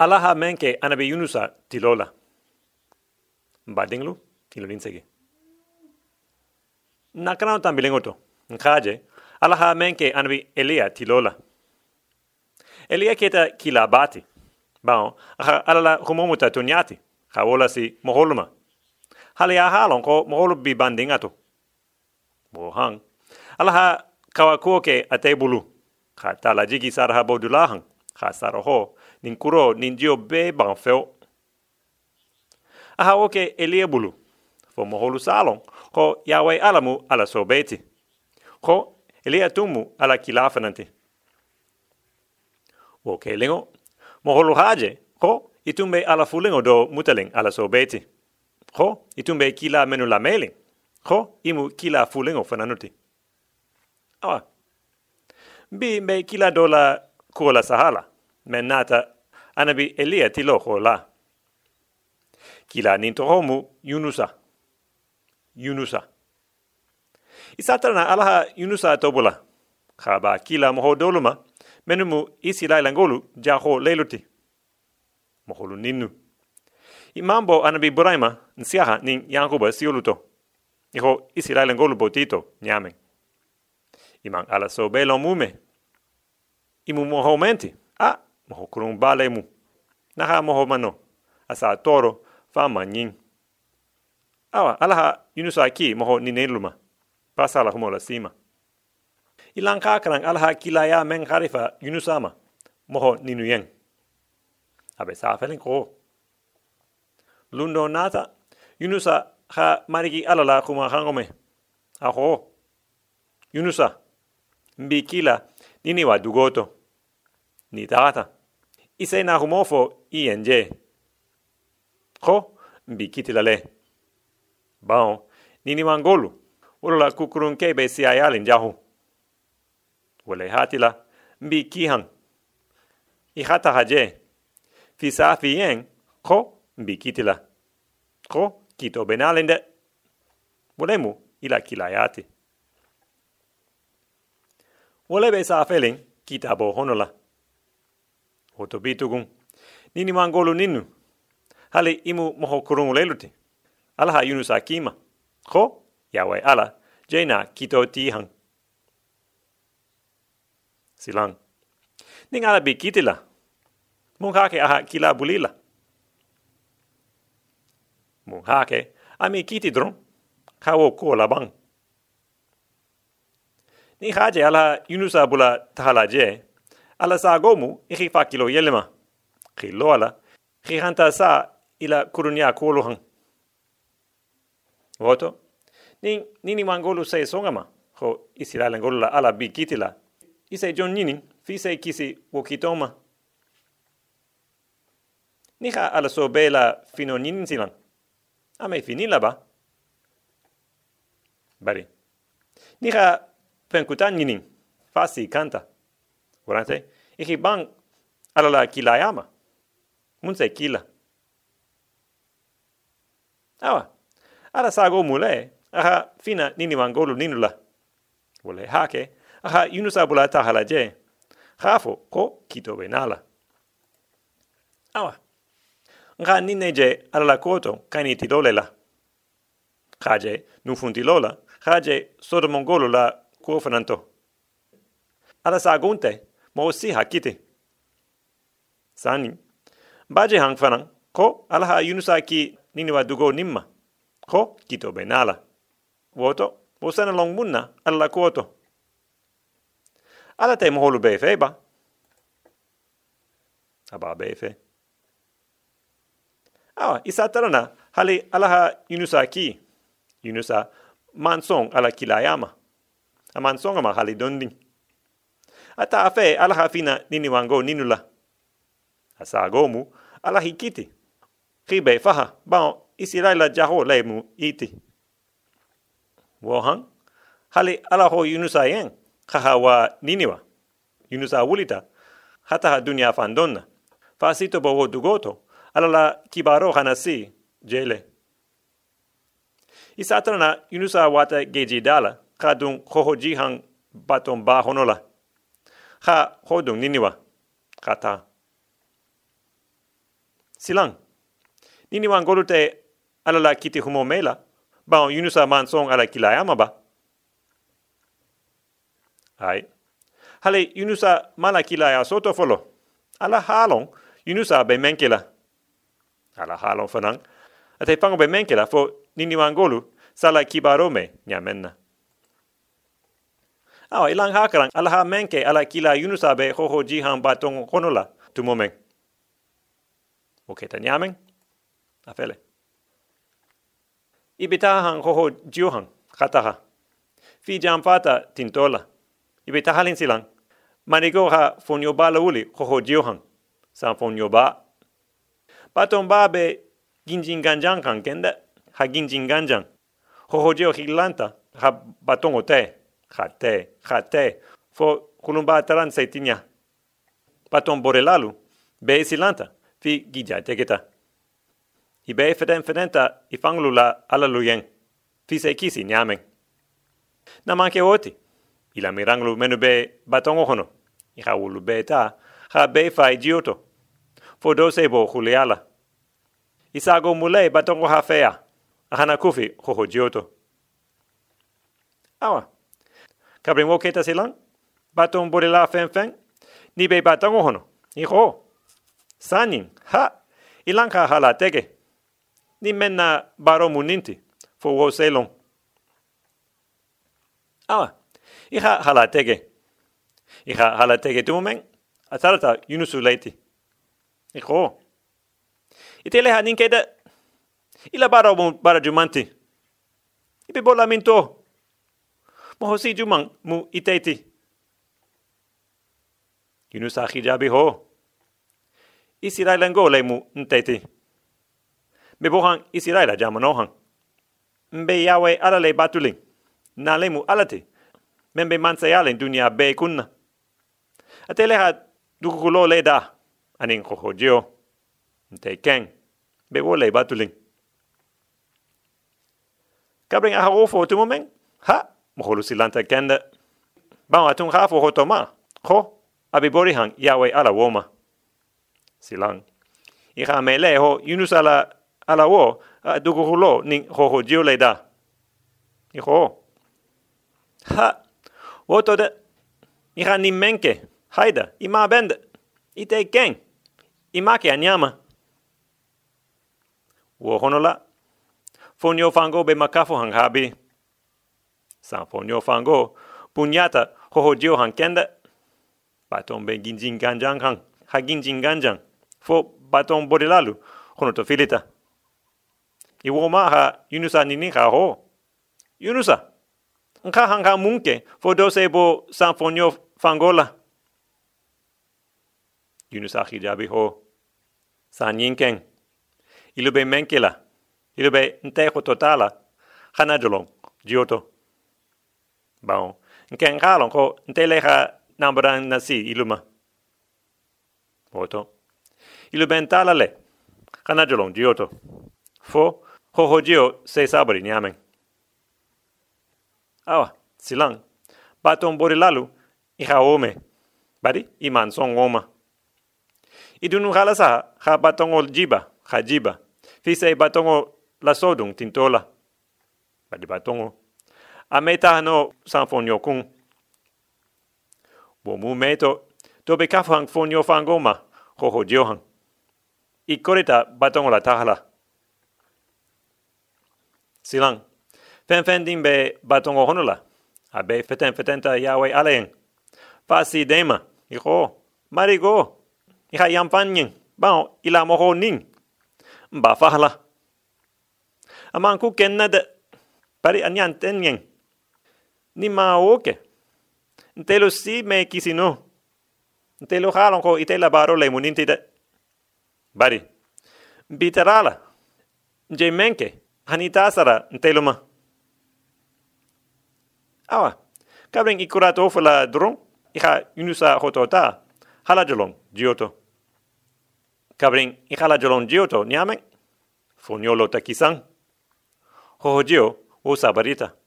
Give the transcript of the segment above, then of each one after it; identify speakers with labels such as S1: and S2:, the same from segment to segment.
S1: alaha menke anabi yunusa tilola. Badinglu tilolin sege nakana tambilengoto nkaje alaha menke anabi elia tilola. Elia keta kilabati bao aha alala humomuta tunyati ha si moholuma. Hali ya halon ko moholu bi bandingato. Bo hang. Alaha kawakuoke atebulu. Ha tala jigi sarha bodulahang. Ha saraho nin kuro nin jio be ban feo. Aha oke elie bulu, fo moholu salon, ko yawe alamu ala sobeti, ko elia tumu ala kilafananti. Oke lingo, moholu haje, ko itumbe ala fulingo do mutaling ala sobeti, ko itumbe kila menu la meling, ko imu kila fulingo fananuti. Awa, bi me kila dola kuola sahala, men nata anabi elia ti loho la. Kila ninto homu yunusa. Yunusa. isatana alaha yunusa tobula. Khaba kila moho doluma menumu isi lailangolu jaho leiluti. Moholu ninu. Imambo anabi buraima nsiaha nin yankuba sioluto. Iho isi lailangolu botito nyame. Imang ala sobe belo mume. Imu moho menti. Moho kurung bale mu. Naha moho mano. Asa toro fa manyin. Awa, alaha yunusa ki moho nineluma. Pasala humo la sima. Ilang kakarang alaha kilaya men harifa yunusama. Moho ninuyeng. Abe sa felin ko. Lundo nata, yunusa ha mariki alala kuma hangome. Aho. Yunusa. Mbi kila nini wa dugoto. Ni tata ise na humofo INJ. Ko, mbi kiti la le. Bao, nini mangolu, urula kukurun kebe si ayalin jahu. Wale hatila, mbi kihang. I hata haje. Fi saafi yen, ko, mbi kiti la. Ko, kito benalinde. Wale mu, ila kilayati. Wale be saafelin, kita bo honola hoto bitugun. Nini mangolu ninu. Hali imu moho kurungu leluti. Alaha yunu sa kima. Ko, yawe ala, jena kito tihang. Silang. Ning ala bi kitila. Mung hake aha kila bulila. Mung hake, ami kiti dron. Kawo ko labang. Ni haje ala yunusa bula tahala ala sa gomu i fa kilo yelema. Ki lo ala, ki hanta sa ila kurunya kulu hang. Voto? Ning, nini mangolu se songama, ho isi la langolu la ala bi kitila. Ise jon nini, fi se kisi wokitoma. Nika ala so be la fino ninin silang. Ame finila ba? Bari. Nika penkutan ninin, fasi kanta. Kurante, iki bang alala kila yama. Munse kila. Awa, ala sago mule, aha fina nini mangolu ninula. Wole hake, aha yunusa bula tahala je. Hafo ko kito benala. Awa, nga nine je alala koto kani tidole la. Kaje nufunti lola, kaje sodo mongolo la kuofananto. Ala sagunte, mo si hakite sani baje hang fanang ko alaha yunusa ki nini dugo nimma ko kito benala. Woto wo sana long munna alla koto ala te moholu be fe ba. Aba be fe awa isa tarana hali alaha yunusa ki yunusa mansong ala kilayama a mansong ama hali donding ata afe ala hafina nini wango ninula. Asa agomu ala hikiti. Kibe faha bao isi laila jaho lemu iti. Wohang hali ala ho yunusa yen kaha wa niniwa. Yunusa wulita hata ha dunia fandonna. Fasito bo dugoto ala la kibaro hanasi jele. Isatrana yunusa wata geji dala kadung hoho jihang baton ba honola ha hodung niniwa kata silang. Nini wan golu te ala la kiti humo mela, ba yunusa man song ala kila ama ba. Hai. Hale yunusa mala kila ya soto folo. Ala halong, yunusa be menkela. Ala halong fanang. Ate pango be menkela fo nini wan golu sala kibarome nyamenna. Awa ilang hakarang ala ha menke ala kila yunusa be hoho jihan batong konola tumomeng. Okay, ta nyamen. Afele. Ibitahan hoho jiuhan kataha. Fi jam fata tintola. Ibitahalin silang. Manigo ha fonyo ba lauli hoho jiuhan. San fonyo ba. Patong ba ginjin ganjang kan kenda. Ha ginjin ganjang. Hoho jiu hilanta ha batongo te. Ha te, ha te. Fo kulumba taran seitinya. Patong borelalu. Be silanta. Fi gija tegeta. I be feden fedenta i fanglula ala luyen. Fi se kisi nyamen. Na manke oti. I la miranglu menu be batongo hono. I ha ulu be ta. Ha be fai gioto. Fo do sebo juliala. I sago mule batongo Kabrin wo keta silang? Baton borila fen fen? Ni be batongo hono. I ho. Sanin, ha. Ilanka hala tege. Ni menna baro muninti. Fo wo selon. Awa. Iha hala tege. Iha hala tege tumen. Atarata yunusu leiti. I ho. Itele ha ninkeda. Ila baro bara jumanti. Ipe bola Moho jumang mu iteiti. Yunusa hijabi ho. Israel ngo le mu nteti. Me bohan Israel jama nohan. Mbe yawe ala le batulin. Na le mu alati. Membe mansa yalen dunia be kunna. Ha dukukulo le da. Anin koho jio. Nte ken. Be wo le batulin. Kabring aha ofo tu momeng. Ha. Moholu silanta kenda. Bang atun hafo hotoma. Ho. Abibori hang yawe ala woma silang. Iha me le ho yunus ala ala wo dugu hulo ni ho ho jiu le da. Iho. Ha. Woto de. Iha ni menke. Haida. Ima bende. Ite ken. Ima ke anyama. Wo honola. Fonyo fango be makafo hang habi. sanfonio fango punyata hohodio han kende baton be ginjin ganjan han ha ginjin ganjan fo baton borilalu hono to filita. Iwo ma ha yunusa nini ha ho. Yunusa nka han ha munke fo do se bo sanfonio fangola. Yunusa hijabi ho. Sanyinken ilube menkela. Ilube ntejo totala. Hanajolon jioto Gioto. Bao. Nken kalong ko nteleha nambaran nasi iluma. Oto ilu ben talale. Kana jolong gioto. Fo, ho ho gio se sabari nyamen. Awa, silang. Baton bori lalu, iha ome. Bari, iman song oma. Idunu halasa, ha batongo jiba, ha jiba. Fise batongo la sodung tintola. Bari batongo. Ameta no san fonyo kung. Bo mu meto, tobe kafang fonyo fangoma, ho ho giohang i korita batongo la tahala. Silang, fen fen din be batongo honula, a be feten fetenta yawe aleeng. Fasi dema, i ho, mari go, i ha yam fanyin, bao ila moho ning. Mba fahala. Aman ku kenna de, pari anyan tenyen. Ni ma oke. Ntelo si me kisino. Ntelo halon ko itela baro le muninti de. Bari. Bitarala. Nje menke. Hanitasara nteluma. Awa. Kabring ikurat ofala drong. Iha yunusa hotota. Hala jolong gioto. Kabring ikhala jolong gioto nyameng. Fonyolo takisang. Hoho gio o sabarita.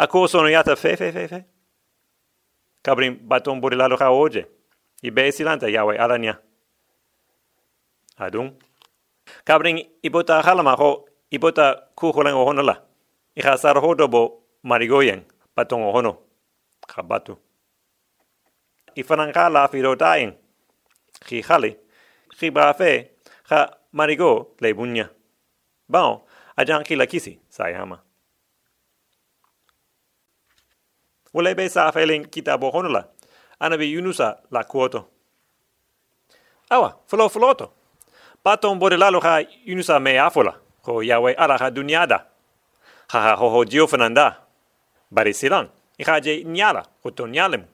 S1: Ako sono yata fe fe fe fe. Kabring baton borilalo ha oje. Ibe silanta yawe alanya. Adung Kabring ibota halama ho ibota ku holang o hono la. Iha sar hodo bo marigoyen patong o hono. Kabatu. Ifanang ka la firo taing. Ki hali. Ki ba fe. Ha marigo le bunya. Bao, ajan ki la kisi sayama. Wole be sa feeling kita bo hono la. Anabi yunusa la kuoto. Awa, flo floto. Paton bode lalo ha yunusa me afola. Ko yawe ala ha dunyada. Ha ha ho ho jio fananda. Bari silang. Iha je nyala. Koto nyalemu.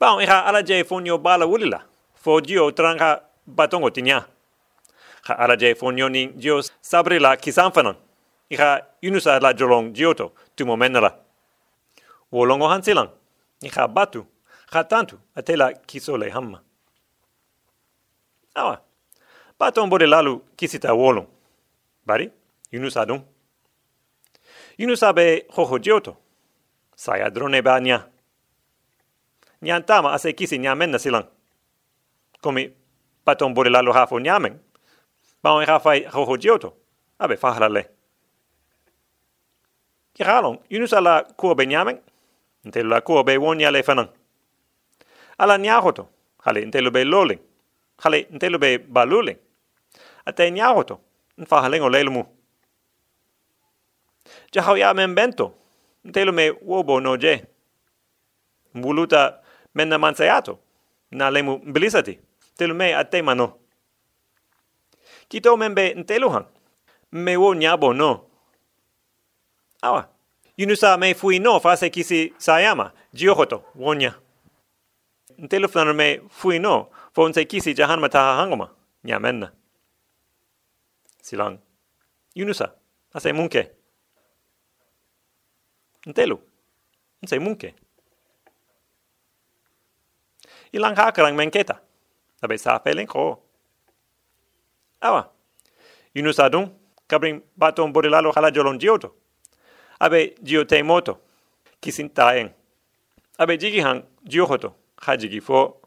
S1: Bao iha ala je fonyo bala wulila. Fo jio tranga batongo tinya. Ha ala je fonyo ni jio sabri la kisanfanan. Iha yunusa la jolong jioto tumo Wolongo hansilang. Iha batu. Ha tantu atela kisole hamma. Awa. Paton bode lalu kisita wolong. Bari, yunusa dun. Yunusa be hoho jioto. Saya drone ba nya. Nyan tama ase kisi nyamen na silang. Komi paton bode lalu hafo nyamen. Baon e hafai hoho jioto. Abe fahala le. Kiralong, yunusa la kuo be Ntelu la kuo be wonya le fanan. Ala nyahoto. Hale ntelu be loling. Hale ntelu be baluling. Ate nyahoto. Nfahalengo lelumu. Jahau ya men bento. Ntelu me wobo no je. Mbuluta menna mansayato. Na lemu mbilisati. Telu me ate mano. Kito membe ntelu han. Me wo nyabo no. Awa. Yunusa me fui no fase kisi sayama. Jiohoto. Wonya. Ntelu flano me fui no. Fonse kisi jahan mataha hangoma. Nyamenna. Silang. Yunusa. Ase munke. Ntelu. Ntse munke. Ilang hakarang menketa. Tabe sa feeling ko. Awa. Yunusa dun. Kabring baton borilalo hala jolon jioto. Abe jio te moto. Kisin taeng. Abe jigi hang jiohoto. Hajigi fo.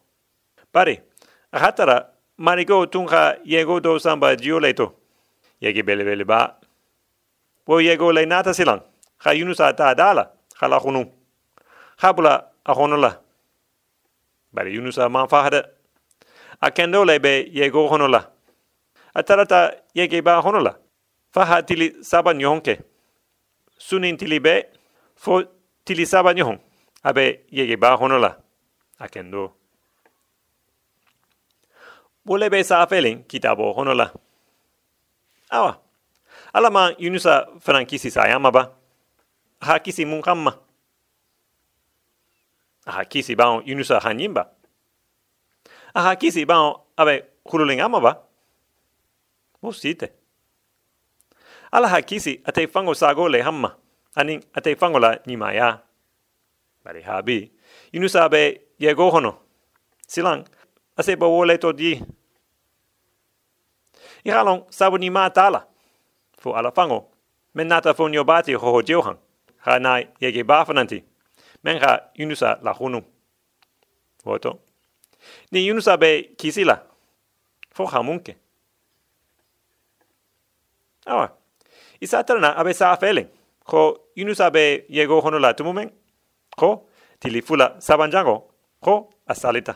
S1: Pare. Ahatara marigo tunga yego do samba jio leto. Yegi bele bele ba. Wo yego le nata silang. Ha yunusa ta dala. Hala hunu. Habula ahonola. Bari yunusa manfahada. Akendo le be yego honola. Atarata yege ba honola. Faha tili saba nyonke. Sunin tili be. Fo tili saba nyon. Abe yege ba honola. Akendo. Bole be sa feeling kitabo honola. Awa. Alama yunusa frankisi sayama ba. Ha kisi mun kamma. Ha kisi ba yunusa hanyimba. Ha kisi ba abe hululing ama ba. Mo Ala ha kisi ate fango sago le hamma. Aning ate fango la nimaya. Bari habi. Yunusa be yego hono. Silang. Ase ba wole to di. Ihalong sabu ni tala. Fu ala fango. Men nata fo nyo bati ho johan. Ha nai yege bafananti. Men ha yunusa la hunu. Woto. Ni yunusa be kisila. Fo ha munke. Awa. Isa tarana abe sa feeling. Ko yunusa be yego hono la tumumen. Ko tili fula sabanjango. Ko asalita.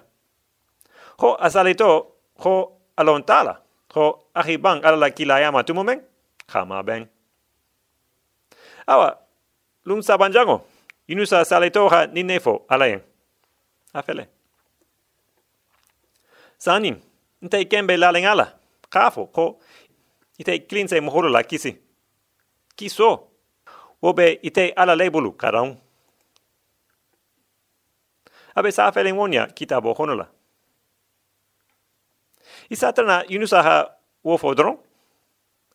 S1: Ko asalito. Ko alontala. Ko ahibang ala la kilayama tumumen. Kama ben. Awa. Lum sabanjango. Yunusa salito ha ninefo alayen. Afele. Sanin. Nte kembe laleng ala. Kafo. Ko ite klinse mohoro la kisi. Kiso. Wobe ite ala lebulu karang. Abe sa feeling wonya kitabo honola. Isatrana yunusa ha wofo dron.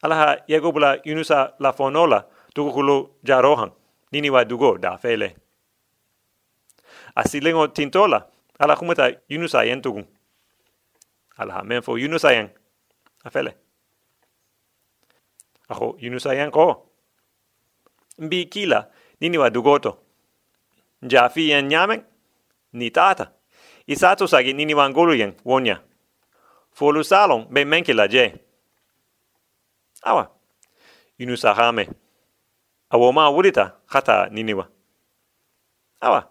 S1: Ala ha yegobula yunusa la fonola tukukulu jarohan. Nini wa dugo da fele. Asilengo tintola. Ala humata yunusa yentugun. Ala ha menfo yunusa yen. Afele. Aho yunusa yen ko. Mbi kila nini wa dugoto. Jafi yen. Ni tata. Isato sagi nini wa wonya. Folu salon be menkila je. Awa, inu sa hame. Awo ma wulita hata niniwa. Awa,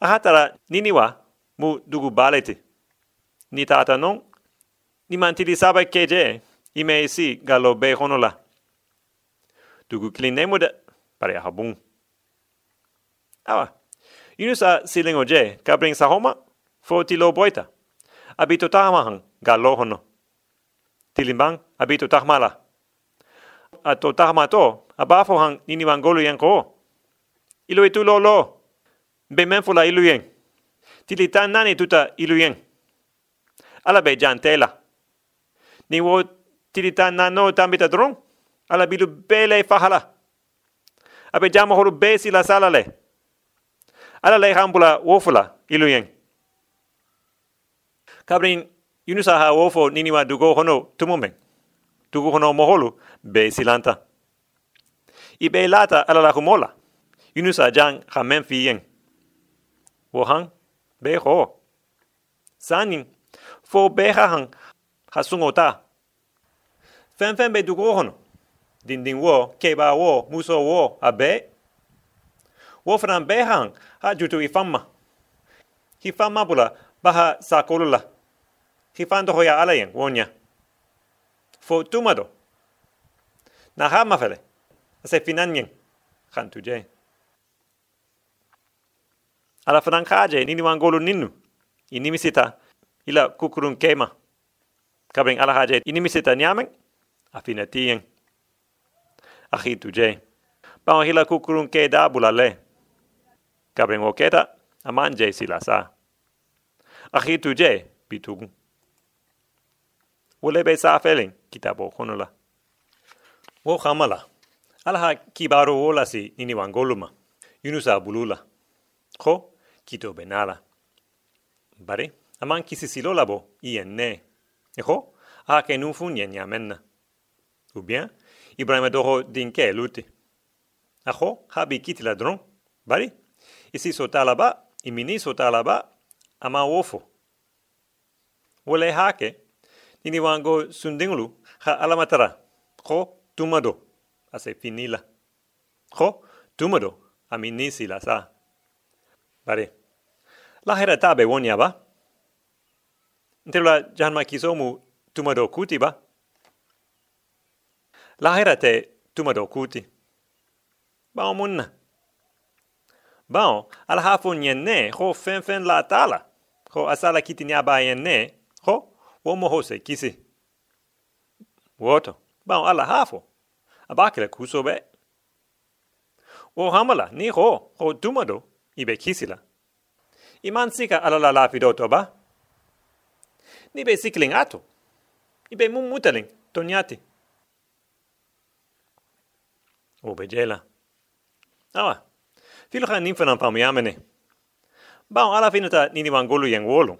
S1: a hatara niniwa mu dugu balete. Ni tata non, ni mantili saba keje ime isi galo be honola. Dugu kline pare a habung. Awa, inu sa silingo je, kabring sa homa, fo tilo boita. Abito tahmahang galo hono. Tilimbang, abito tahmala. Ato tahmato, abafo hang nini wangolu ko. Ilo itu lo lo. Be menfula ilu yang. Tili nani tuta ilu. Ala be jantela. Ni wo tili nano tambita drong. Ala bilu bele fahala. Abe jamo horu be sila sala le. Ala le hambula wofula ilu yang. Kabrin yunusa ha wofo nini wa dugo hono tumumeng. Dugo hono moholu be silanta. I be lata ala la humola. Yunusa jang ha men fi yeng. Wo hang be ho. Sanin fo be ha hang ha sungo ta. Fen fen be dugo hono. Din din wo, keba wo, muso wo, a be. Wo fran be hang ha jutu i famma. Hi famma bula baha sa kolula. Hi fando hoya ala yeng wonya. Fo tumado. Na ha mafele. Se finan yeng. Khan tuje. Ala fran kaje nini wangolu ninu. Inimisita ila kukurun kema. Kabring ala haje inimisita nyameng. Afina tiyeng. Ahi tuje. Pao hila kukurun ke da bulale. Kabring oketa amanje sila sa. Ahi tuje bitugu. Wole be sa feeling kitabo honula. Wo khamala. Ala ha kibaro wola si nini wangoluma. Yunusa bulula. Ko kito benala. Bare, aman kisi silo labo ien ne. Eko, a ke nufun yen yamenna. Ou bien, Ibrahim doho dinke luti. Aho, habi kiti la dron. Bari, isi sota laba, imini sota laba, ama wofo. Wole hake, nini wango sundingulu, ha alamatara. Ko, tumado, ase finila. Ko, tumado, aminisi la sa. Bari, lahera tabe wonya ba? Ntela janma kisomu tumado kuti ba? Lahera te tumado kuti. Bao munna. Bao, ala hafo nyenne, ho fen fen la tala. Ho asala kiti nyaba yenne, ho, wo moho se kisi. Woto, bao ala hafo. Abakile kuso be. Wo hamala, ni ho, ho tumado, ibe kisila. Iman sika ala la lafidoto ba? Ni be sikling ato. Ibe mumutaling, tonyati. O be jela. Awa, filha ninfanan pamuyamene. Bao ala finata nini wangolu yang wolu.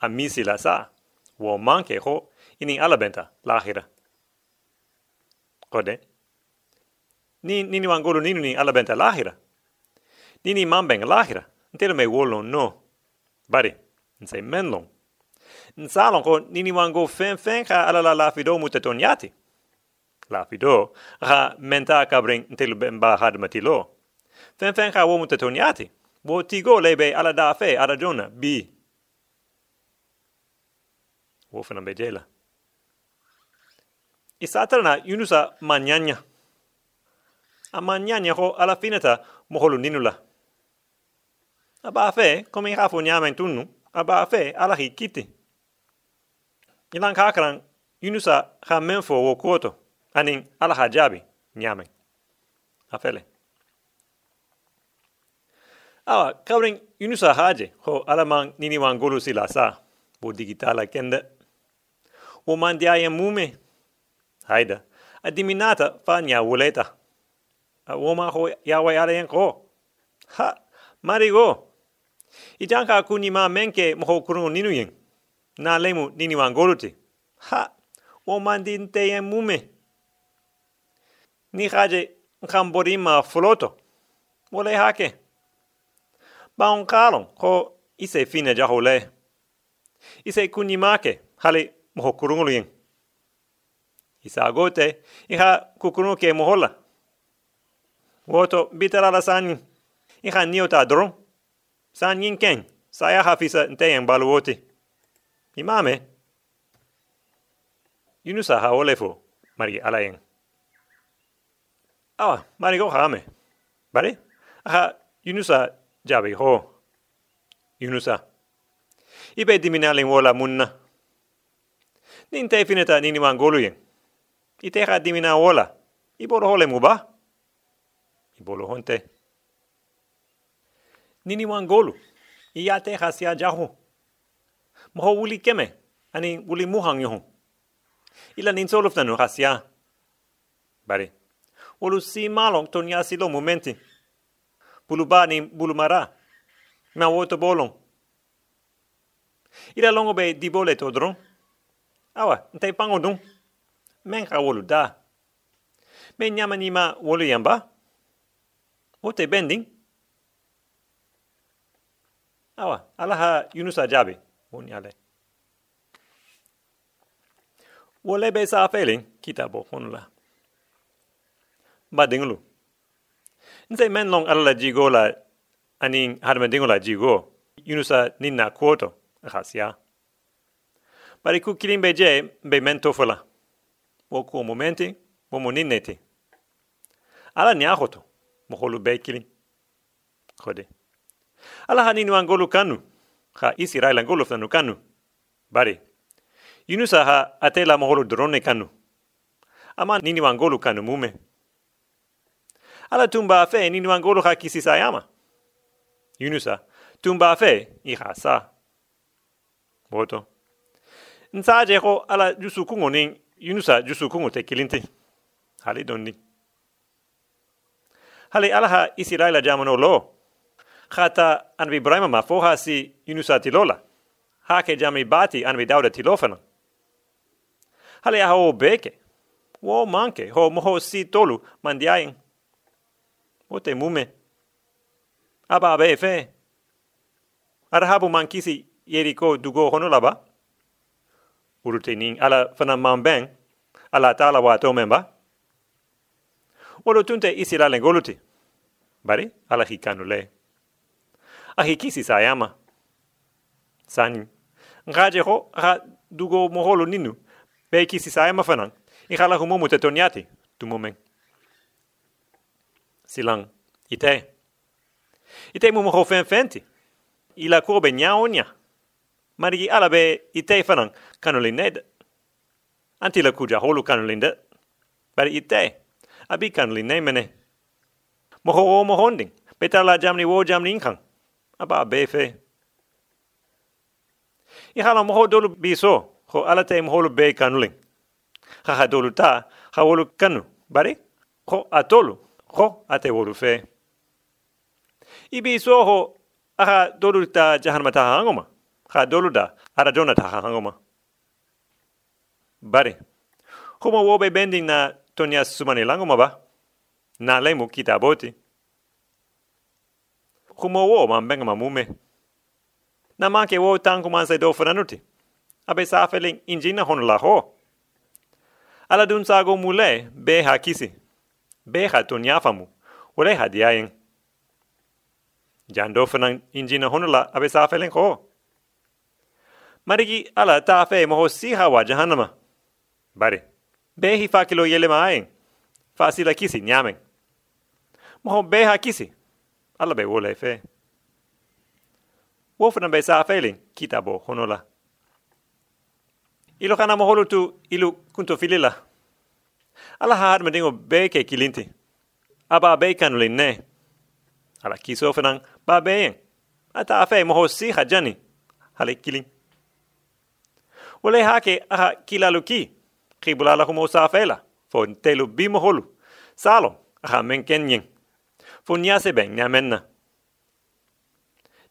S1: Amisi la sa, wo manke ho, ini ala benta, lahira. Kode? Ni nini wangolu nini ni ala benta lahira. Nini mambeng lahira. Ntelo me wolo no. Bari, nsei menlong. Nsalong ko nini wango fen fen ka ala la lafido mutetonyati. Lafido, ha menta kabring ntelo bemba had matilo. Fen fen ka wo mutetonyati. Wo tigo lebe ala da fe ala jona bi. Wo fana bejela. Isatrana yunusa manyanya. A manyanya ho ala finata moholu ninula. Aba fe, come i hafu nyamen tunnu, aba fe ala hi kiti. Ilan kakran, yunusa ha menfo wo kuoto, anin ala ha jabi nyamen. Afele. Awa, kabren yunusa haje, ho alaman nini wangolu sila sa, bo digitala kende. Wo mandiaya mume, haida, adiminata diminata fa nya wuleta. wo woma ho yawa yaren ko. Ha, marigo. Kuni ma menke moho kuno ninu yen. Na lemu nini wangoluti. Ha, wo mandinte mume. Ni haje nkamborima floto. Wole hake. Ba on kalon ko ise fine jahole. Ise kuni make hale moho kurungu yen. Isa iha kukunuke mohola. Woto bitara la sanyi. Iha niota dron. Sanyin ken, saya hafisa nteyeng baluoti. Imame. Yunusa ha olefo, mari alayeng. Awa, mari go hame. Bari? Aha, Yunusa jabi ho. Yunusa. Ibe diminaling wola munna. Nin te fineta nini man goluyen. Ite ha dimina wola. Ibolo hole mu ba? Ibolo honte. Nini man golu. Ia te ha sia jahu. Moho wuli keme. Ani wuli muhang yohon. Ila nin solof nanu ha sia. Bari. Olu si malong ton ya silo momenti. Bulu ba ni bulu mara. Ma woto bolong. Ila longo be di bole to. Awa, ntai pango dun. Men ka wolu da. Men nyama ni ma wolu yamba. Wote bending. Awa, alaha yunusa jabi. Woni ale. Wole sa feeling kita bo honula. Ba dingulu. Nse men long alala jigo la aning hadma dingola jigo. Yunusa ninna kuoto. Ahasia. Bari ku kilim be je be men tofola. Wo ku momenti, wo mo ninneti. Ala ni ahoto. Mo holu be kilim. Kode. Ala ha ninu angolu kanu. Ha isi raila angolu fnanu kanu. Bari. Yunusa ha atela mo holu drone kanu. Ama ninu angolu kanu mume. Ala tumba afe ninu angolu ha kisi. Yunusa, tumba afe iha sa. Woto. Nsa ala jusu kungo yunusa jusu kungo te kilinti. Hali donni. Hali ala ha isi raila jamano lo. Khata anvi Ibrahima ma foha si yunusa tilola. Hake jami bati anvi dauda tilofana. Hali aha o beke. Wo manke ho moho si tolu mandiaing. Wote mume. Aba abe fe. Arahabu mankisi yeriko dugo honolaba. Urute ning ala fana mambeng. Ala tala wa to memba. Olo tunte isi la lengoluti. Bari ala hikanu le. Ahi kisi sayama. Sani. Ngaje ho ha dugo moholo ninu. Be kisi sayama fanan. Ikala humomu te tonyati. Tu momeng. Silang. Ite. Ite mumo ho fen fenti. Ila kurbe nya onya. Marigi ala be ite fanan kanulin ned. Anti la kuja holu kanulin de. Bari ite. Abi kanulin ne mene. Moho o mohonding. Beta la jamni wo jamni inkang. Aba be fe. Ihala moho dolu biso. Ho ala te moholu be kanulin. Haha dolu ta. Ha wolu kanu. Bari. Ho atolu. Ho ate wolu fe. Ibi so aha dolu ta jahanama ta hangoma. Ha dolu da ara jona ta hangoma. Bari. Huma wobe bending na tonya sumani langoma ba. Na lemu kita boti. Huma wo mambenga mamume. Na manke wo tangu manse do fananuti. Abe safeling injina honla ho. Ala dun sago mule be ha kisi. Be ha tonya famu. Ore ha diaing. Jando fanan injina honla abe safeling ho. Marigi ala ta fe moho siha wa jahannama. Bari. Be hi fa kilo yele maaing. Fa sila kisi nyamen. Moho be ha kisi. Ala be wole fe. Wofana be sa feeling kita bo honola. Ilo kana moholu tu ilu kunto filila. Ala haad medingo be ke kilinti. Aba be kanulin ne. Ala kiso fanang ba beyen. Ata afe moho si hajani. Hale kilin. Wole hake aha kilalu ki. Kibulala humo sa fela. Fo telu bimo holu. Salo. Aha men kenyen. Fo nyase ben nyamenna.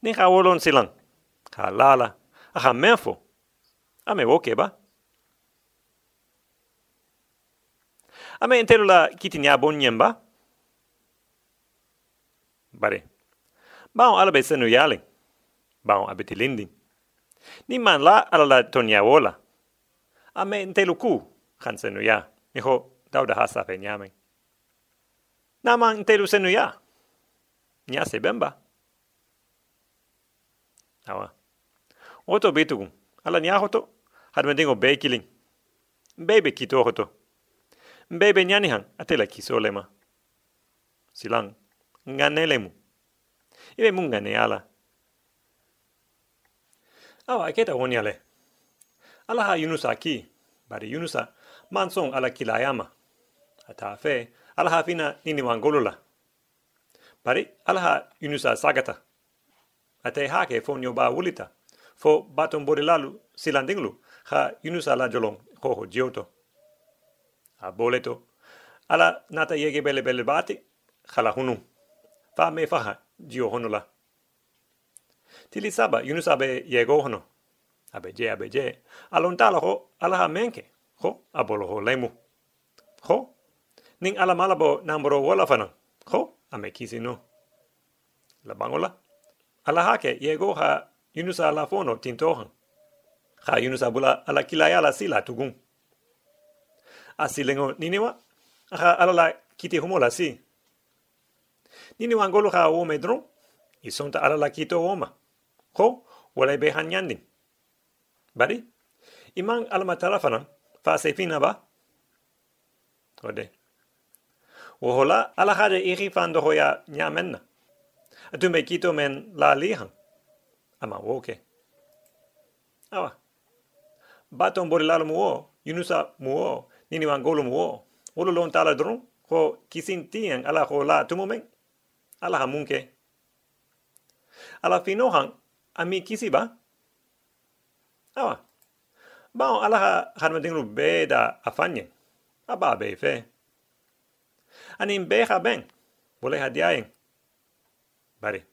S1: Ni ka wolon silang. Ka lala. Aha menfo. Ame woke ba? Ame entero la kiti nya bonyen ba? Bare. Baon alabe senu yaling. Baon abeti linding. Ni man la ala la tonya wola. Ame entelo ku kan senu ya. ni ho dauda hasa pe nyame nama nteru senu ya nya se bemba awa oto bitu ala nya hoto had me dingo be killing bebe kito hoto bebe nyani han atela kisolema silang nganelemu ibe mungane ala. Awa aketa woniale ala ha yunusa ki bari yunusa mansong ala kilayama ata fe ala ha fina nini wangolula bari ala ha yunusa sagata. Ate ha ke fo nyoba wulita. Fo baton borilalu silandinglu ha yunusa la jolong ko ho jioto a boleto. Ala nata yege bele bele bati khala hunu. Fa me fa jio honula tili saba yunusa be yego hono. Abe je abe je. Alon tala ho ala ha menke. Ho abolo ho lemu. Ho ning ala malabo nambro wala fana. Ho ame kisi no. La bangola ala hake yego ha yunusa la fono tintohan. Ha yunusa bula ala kilaya la sila tugun asilengo niniwa ha ala la kiti homo la si. Niniwa ngolo ha o medro isonta ala la kito oma ho wala be hanyandin bari? Imang alma tarafana fa se ba? Ode. Wo hola ala hade iri fan do hoya nyamenna. Atu kito men la lihan ama woke. Awa. Baton bori lalo muo yunusa muo nini wan golo muo. Wolo lon tala dron ko kisin tien ala ho la tumomen ala hamunke ala finohan ami kisi ba. Awa. Ba ala ha me dingru be da afanye aba be fe. Ani be ha ben. Bole ha diaen bari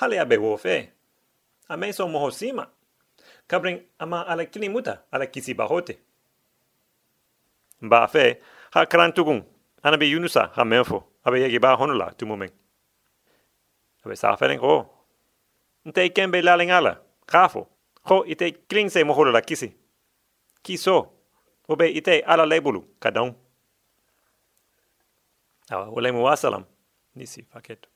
S1: hale abe wo fe. A me so moho sima. Kabring ama ala kilimuta ala kisi bahote ba fe ha krantugun ana be yunusa ha menfo. Abe yegi ba honula tu momen abe sa feren ko. Nte kembe laling ala. Kafo. Ho ite kling se la kisi. Kiso. Obe ite ala lebulu kadon. Awa wale mu wasalam nisi paketo